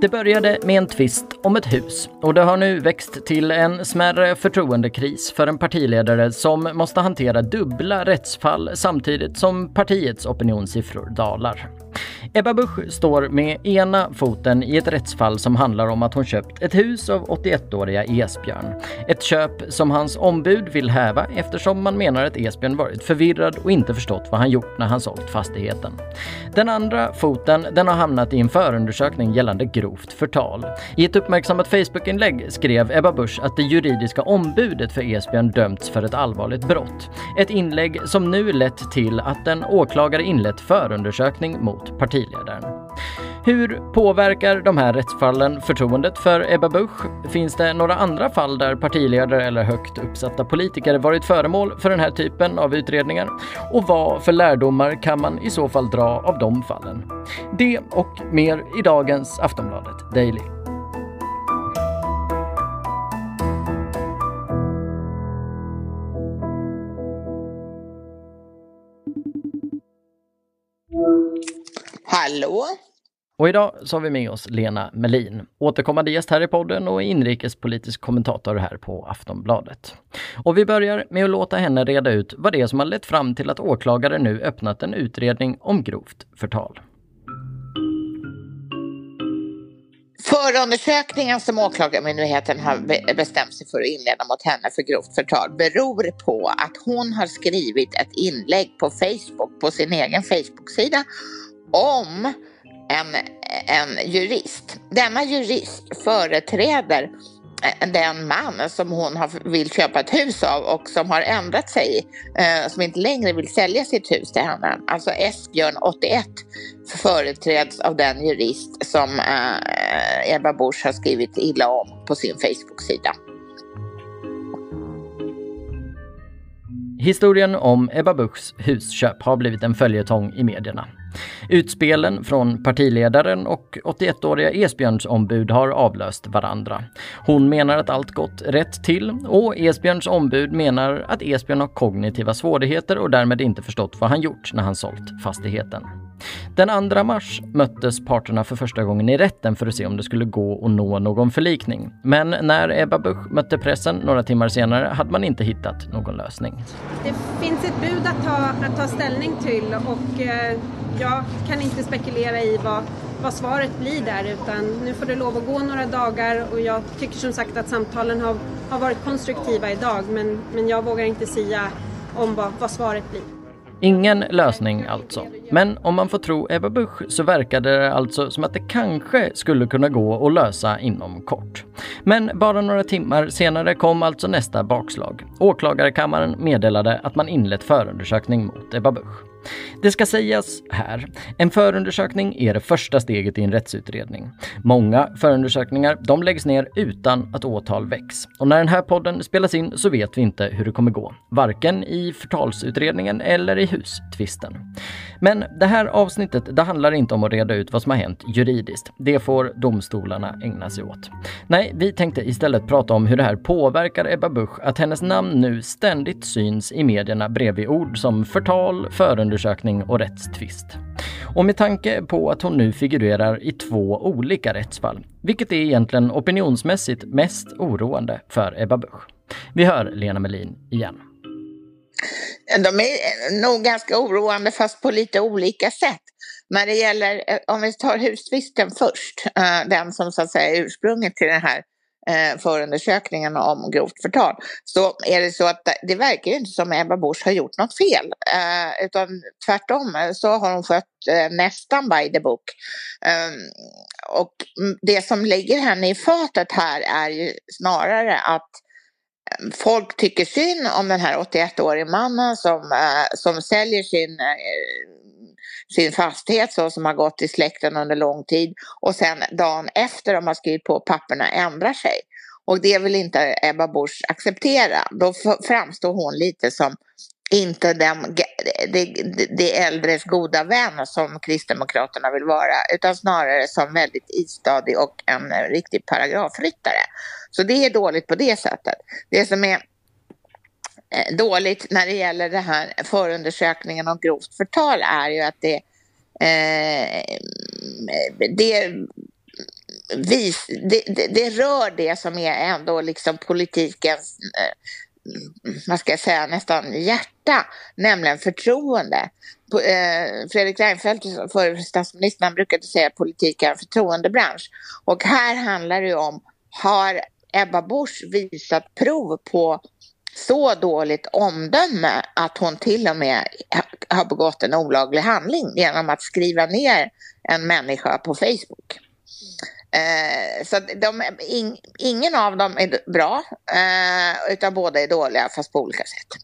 Det började med en tvist om ett hus och det har nu växt till en smärre förtroendekris för en partiledare som måste hantera dubbla rättsfall samtidigt som partiets opinionssiffror dalar. Ebba Busch står med ena foten i ett rättsfall som handlar om att hon köpt ett hus av 81-åriga Esbjörn. Ett köp som hans ombud vill häva eftersom man menar att Esbjörn varit förvirrad och inte förstått vad han gjort när han sålt fastigheten. Den andra foten den har hamnat i en förundersökning gällande grovt förtal. I ett uppmärksammat Facebookinlägg skrev Ebba Busch att det juridiska ombudet för Esbjörn dömts för ett allvarligt brott. Ett inlägg som nu lett till att en åklagare inlett förundersökning mot partiet partiledaren. Hur påverkar de här rättsfallen förtroendet för Ebba Busch? Finns det några andra fall där partiledare eller högt uppsatta politiker varit föremål för den här typen av utredningar? Och vad för lärdomar kan man i så fall dra av de fallen? Det och mer i dagens Aftonbladet Daily. Och idag så har vi med oss Lena Melin, återkommande gäst här i podden och inrikespolitisk kommentator här på Aftonbladet. Och vi börjar med att låta henne reda ut vad det är som har lett fram till att åklagare nu öppnat en utredning om grovt förtal. Förundersökningen som Åklagarmyndigheten har bestämt sig för att inleda mot henne för grovt förtal beror på att hon har skrivit ett inlägg på Facebook, på sin egen Facebook-sida om en, en jurist. Denna jurist företräder eh, den man som hon har, vill köpa ett hus av och som har ändrat sig, eh, som inte längre vill sälja sitt hus till henne. Alltså Esbjörn 81 företräds av den jurist som eh, Ebba Busch har skrivit illa om på sin Facebook-sida. Historien om Ebba Buschs husköp har blivit en följetong i medierna. Utspelen från partiledaren och 81-åriga Esbjörns ombud har avlöst varandra. Hon menar att allt gått rätt till och Esbjörns ombud menar att Esbjörn har kognitiva svårigheter och därmed inte förstått vad han gjort när han sålt fastigheten. Den 2 mars möttes parterna för första gången i rätten för att se om det skulle gå att nå någon förlikning. Men när Ebba Busch mötte pressen några timmar senare hade man inte hittat någon lösning. Det finns ett bud att ta, att ta ställning till och eh, jag kan inte spekulera i vad, vad svaret blir där utan nu får det lov att gå några dagar och jag tycker som sagt att samtalen har, har varit konstruktiva idag men, men jag vågar inte säga om vad, vad svaret blir. Ingen lösning alltså. Men om man får tro Ebba Busch så verkade det alltså som att det kanske skulle kunna gå att lösa inom kort. Men bara några timmar senare kom alltså nästa bakslag. Åklagarkammaren meddelade att man inlett förundersökning mot Ebba Busch. Det ska sägas här, en förundersökning är det första steget i en rättsutredning. Många förundersökningar de läggs ner utan att åtal väcks. Och när den här podden spelas in så vet vi inte hur det kommer gå. Varken i förtalsutredningen eller i hustvisten. Men det här avsnittet det handlar inte om att reda ut vad som har hänt juridiskt. Det får domstolarna ägna sig åt. Nej, vi tänkte istället prata om hur det här påverkar Ebba Busch att hennes namn nu ständigt syns i medierna bredvid ord som förtal, förundersökning förundersökning och rättstvist. Och med tanke på att hon nu figurerar i två olika rättsfall, vilket är egentligen opinionsmässigt mest oroande för Ebba Busch. Vi hör Lena Melin igen. De är nog ganska oroande fast på lite olika sätt. När det gäller, eh, om vi tar hustvisten först, eh, den som så att säga är ursprunget till den här eh, förundersökningen om grovt förtal så är det så att det verkar ju inte som Ebba Busch har gjort något fel. Eh, utan tvärtom eh, så har hon skött eh, nästan by the book. Ehm, och det som lägger henne i fatet här är ju snarare att folk tycker synd om den här 81-årige mannen som, eh, som säljer sin eh, sin fastighet så som har gått i släkten under lång tid och sen dagen efter de har skrivit på papperna ändrar sig. Och det vill inte Ebba Busch acceptera. Då framstår hon lite som inte den, det, det äldres goda vän som Kristdemokraterna vill vara, utan snarare som väldigt istadig och en riktig paragrafryttare. Så det är dåligt på det sättet. Det som är eh, dåligt när det gäller den här förundersökningen om grovt förtal är ju att det eh, det, vis, det, det, det, rör det som är ändå liksom politikens, eh, vad ska jag säga, nästan hjärta, nämligen förtroende. Eh, Fredrik Reinfeldt, förre statsministern, brukade säga att politik är en förtroendebransch. Och här handlar det om, har Ebba Busch visat prov på så dåligt omdöme att hon till och med har begått en olaglig handling genom att skriva ner en människa på Facebook. Eh, så de, in, ingen av dem är bra, eh, utan båda är dåliga fast på olika sätt.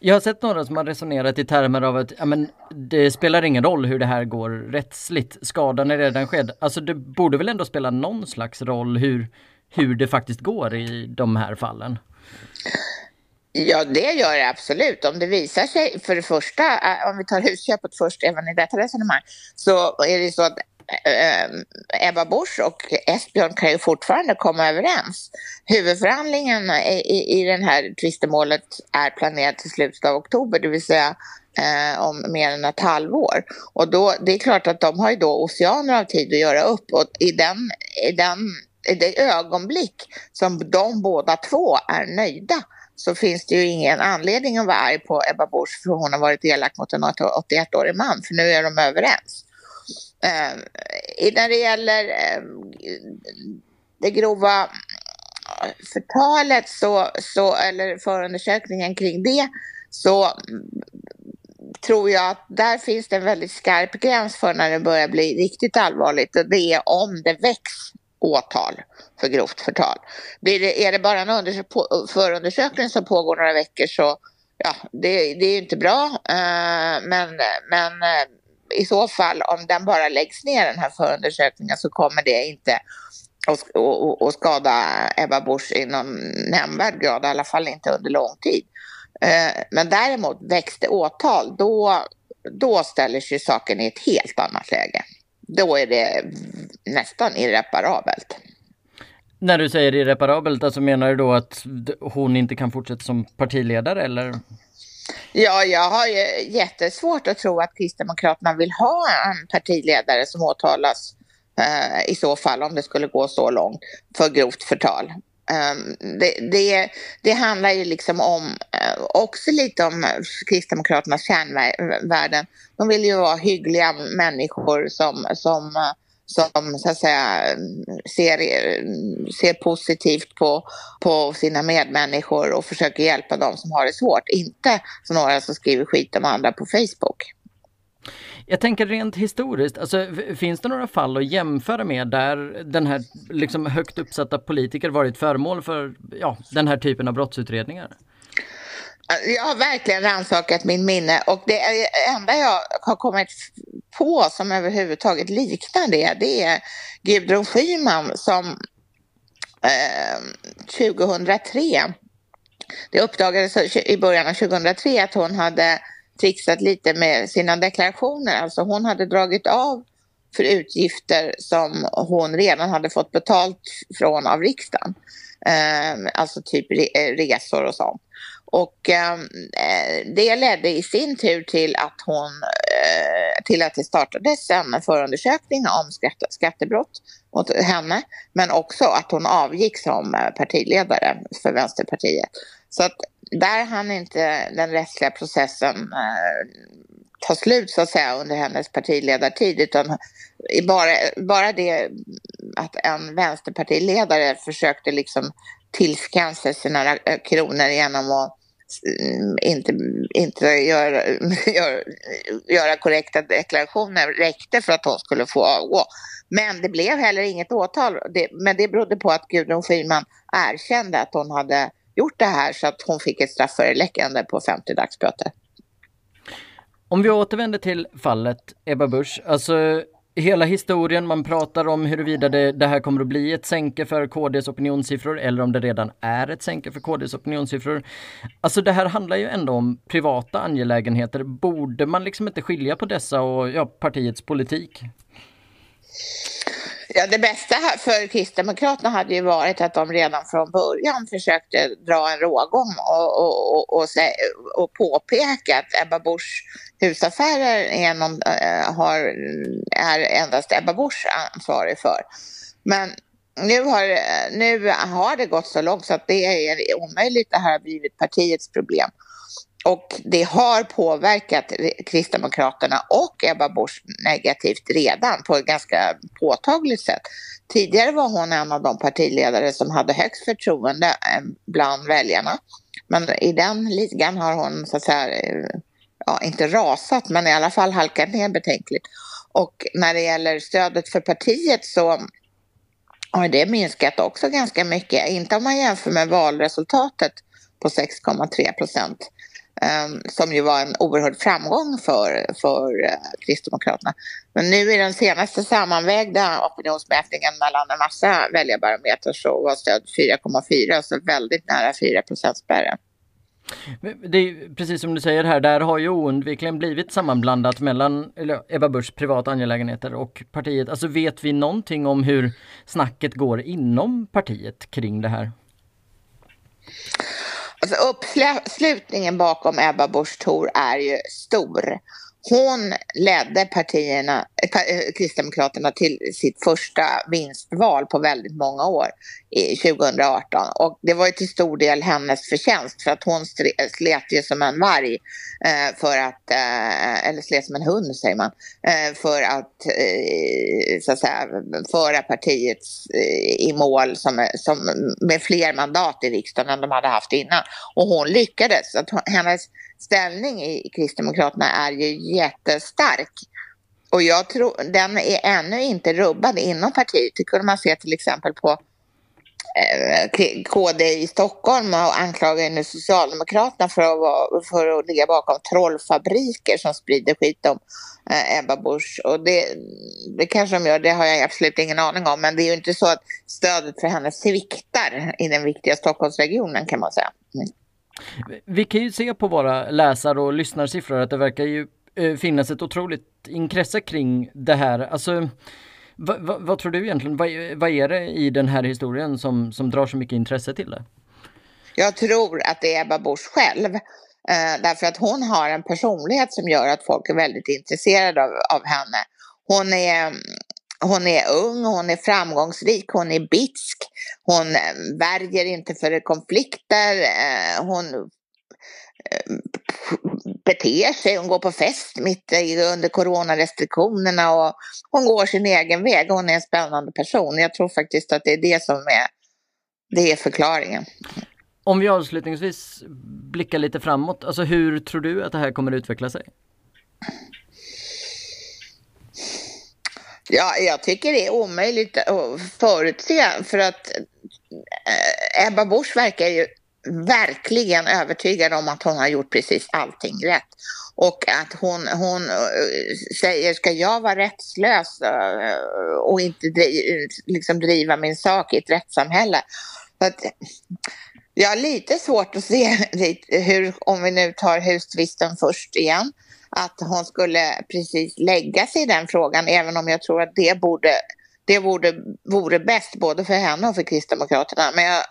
Jag har sett några som har resonerat i termer av att ja, men, det spelar ingen roll hur det här går rättsligt, skadan är redan skedd. Alltså det borde väl ändå spela någon slags roll hur, hur det faktiskt går i de här fallen? Ja, det gör det absolut. Om det visar sig, för det första, eh, om vi tar husköpet först även i detta resonemang, så är det så att eh, Ebba Busch och Esbjörn kan ju fortfarande komma överens. Huvudförhandlingen i, i, i det här tvistemålet är planerad till slutet av oktober, det vill säga eh, om mer än ett halvår. Och då, det är klart att de har ju då oceaner av tid att göra upp och i den, i den i det ögonblick som de båda två är nöjda så finns det ju ingen anledning att vara arg på Ebba Busch för hon har varit elak mot en 81-årig man, för nu är de överens. Eh, när det gäller eh, det grova eh, förtalet så, så, eller förundersökningen kring det så mm, tror jag att där finns det en väldigt skarp gräns för när det börjar bli riktigt allvarligt och det är om det väcks åtal för grovt förtal. Blir det, är det bara en förundersökning som pågår några veckor så ja, det, det är ju inte bra. Eh, men, men eh, i så fall om den bara läggs ner den här förundersökningen så kommer det inte att skada Ebba Busch i någon nämnvärd grad, i alla fall inte under lång tid. Eh, men däremot väcks det åtal, då, då ställer sig saken i ett helt annat läge då är det nästan irreparabelt. När du säger irreparabelt, alltså menar du då att hon inte kan fortsätta som partiledare eller? Ja, jag har ju jättesvårt att tro att Kristdemokraterna vill ha en partiledare som åtalas eh, i så fall om det skulle gå så långt för grovt förtal. Um, det, det, det, handlar ju liksom om, uh, också lite om Kristdemokraternas kärnvärden. De vill ju vara hyggliga människor som, som, uh, som så att säga ser, ser positivt på, på sina medmänniskor och försöker hjälpa dem som har det svårt. Inte som några som skriver skit om andra på Facebook. Jag tänker rent historiskt, alltså, finns det några fall att jämföra med där den här liksom högt uppsatta politiker varit föremål för ja, den här typen av brottsutredningar? Jag har verkligen rannsakat min minne och det enda jag har kommit på som överhuvudtaget liknar det, det är Gudrun Schyman som eh, 2003, det uppdagades i början av 2003 att hon hade trixat lite med sina deklarationer. Alltså hon hade dragit av för utgifter som hon redan hade fått betalt från av riksdagen. Eh, alltså typ resor och sånt. Och ehm, eh, det ledde i sin tur till att hon eh, till att det startades en förundersökning om skatte, skattebrott mot henne. Men också att hon avgick som eh, partiledare för Vänsterpartiet. Så att där hann inte den rättsliga processen eh, ta slut så att säga under hennes partiledartid utan bara, bara det att en vänsterpartiledare försökte liksom tillskansa några eh, kronor genom att mm, inte, inte göra, göra, göra korrekta deklarationer räckte för att hon skulle få avgå. Men det blev heller inget åtal. Det, men det berodde på att Gudrun Schyman erkände att hon hade gjort det här så att hon fick ett straffföreläggande på 50 dagsböter. Om vi återvänder till fallet Ebba Busch, alltså hela historien, man pratar om huruvida det, det, här kommer att bli ett sänke för KDs opinionssiffror eller om det redan är ett sänke för KDs opinionssiffror. Alltså det här handlar ju ändå om privata angelägenheter. Borde man liksom inte skilja på dessa och ja, partiets politik? Ja, det bästa för Kristdemokraterna hade ju varit att de redan från början försökte dra en rågång och, och, och, och, och påpeka att Ebba Busch husaffärer är, någon, eh, har, är endast Ebba Busch ansvarig för. Men nu har, nu har det gått så långt så att det är omöjligt. Det här har blivit partiets problem. Och det har påverkat Kristdemokraterna och Ebba Busch negativt redan på ett ganska påtagligt sätt. Tidigare var hon en av de partiledare som hade högst förtroende eh, bland väljarna. Men i den ligan har hon så att säga, eh, ja, inte rasat men i alla fall halkat ner betänkligt. Och när det gäller stödet för partiet så har det minskat också ganska mycket. Inte om man jämför med valresultatet på 6,3 procent. Ehm, som ju var en oerhörd framgång för, för eh, Kristdemokraterna. Men nu i den senaste sammanvägda opinionsmätningen mellan en massa väljarbarometrar så var stöd 4,4, så väldigt nära 4-procentsspärren. Det är precis som du säger här, där har ju oundvikligen blivit sammanblandat mellan Ebba Buschs privata angelägenheter och partiet. Alltså vet vi någonting om hur snacket går inom partiet kring det här? Alltså uppslutningen bakom Ebba Busch Thor är ju stor. Hon ledde partierna, eh, eh, Kristdemokraterna till sitt första vinstval på väldigt många år, 2018. Och det var ju till stor del hennes förtjänst för att hon slet ju som en varg eh, för att, eller slet som en hund säger man, för att så att säga föra partiet i mål som, som med fler mandat i riksdagen än de hade haft innan. Och hon lyckades. Att hennes ställning i Kristdemokraterna är ju jättestark. Och jag tror den är ännu inte rubbad inom partiet. Det kunde man se till exempel på eh, KD i Stockholm och anklagar nu Socialdemokraterna för att, vara, för att ligga bakom trollfabriker som sprider skit om eh, Ebba Busch. Och det, det kanske de gör, det har jag absolut ingen aning om. Men det är ju inte så att stödet för henne sviktar i den viktiga Stockholmsregionen kan man säga. Mm. Vi kan ju se på våra läsare och lyssnarsiffror att det verkar ju eh, finnas ett otroligt intresse kring det här. Alltså, vad, vad, vad tror du egentligen? Vad, vad, är det i den här historien som, som drar så mycket intresse till det? Jag tror att det är Ebba Busch själv. Eh, därför att hon har en personlighet som gör att folk är väldigt intresserade av, av henne. Hon är, mm, hon är ung, hon är framgångsrik, hon är bitsk, hon eh, värjer inte för konflikter, eh, hon eh, beter sig, hon går på fest mitt under coronarestriktionerna och hon går sin egen väg. Hon är en spännande person. Jag tror faktiskt att det är det som är, det är förklaringen. Om vi avslutningsvis blickar lite framåt, alltså hur tror du att det här kommer att utveckla sig? Ja, jag tycker det är omöjligt att förutse för att eh, Ebba Busch verkar ju verkligen övertygad om att hon har gjort precis allting rätt. Och att hon, hon eh, säger, ska jag vara rättslös eh, och inte driva, liksom driva min sak i ett rättssamhälle? Så att, jag har lite svårt att se hur, om vi nu tar hustvisten först igen, att hon skulle precis lägga sig i den frågan, även om jag tror att det borde det vore, vore bäst både för henne och för Kristdemokraterna. Men jag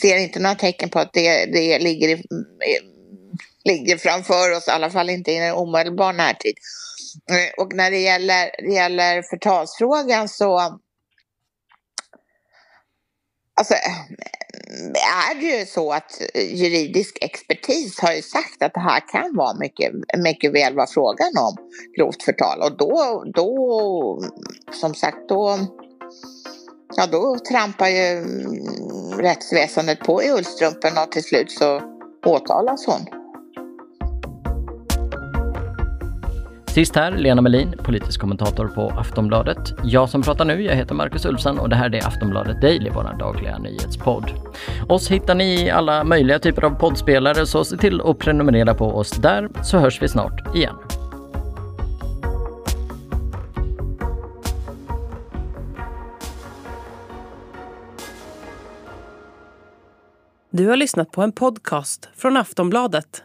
ser inte några tecken på att det, det ligger, i, ligger framför oss, i alla fall inte i en omedelbar närtid. Eh, och när det gäller, det gäller förtalsfrågan så Alltså, är det ju så att eh, juridisk expertis har ju sagt att det här kan vara mycket, mycket väl vara frågan om grovt förtal och då, då som sagt, då, ja, då trampar ju mm, rättsväsendet på i ullstrumpen och till slut så åtalas hon. Sist här, Lena Melin, politisk kommentator på Aftonbladet. Jag som pratar nu, jag heter Marcus Ulfsson och det här är Aftonbladet Daily, vår dagliga nyhetspodd. Oss hittar ni i alla möjliga typer av poddspelare, så se till att prenumerera på oss där, så hörs vi snart igen. Du har lyssnat på en podcast från Aftonbladet.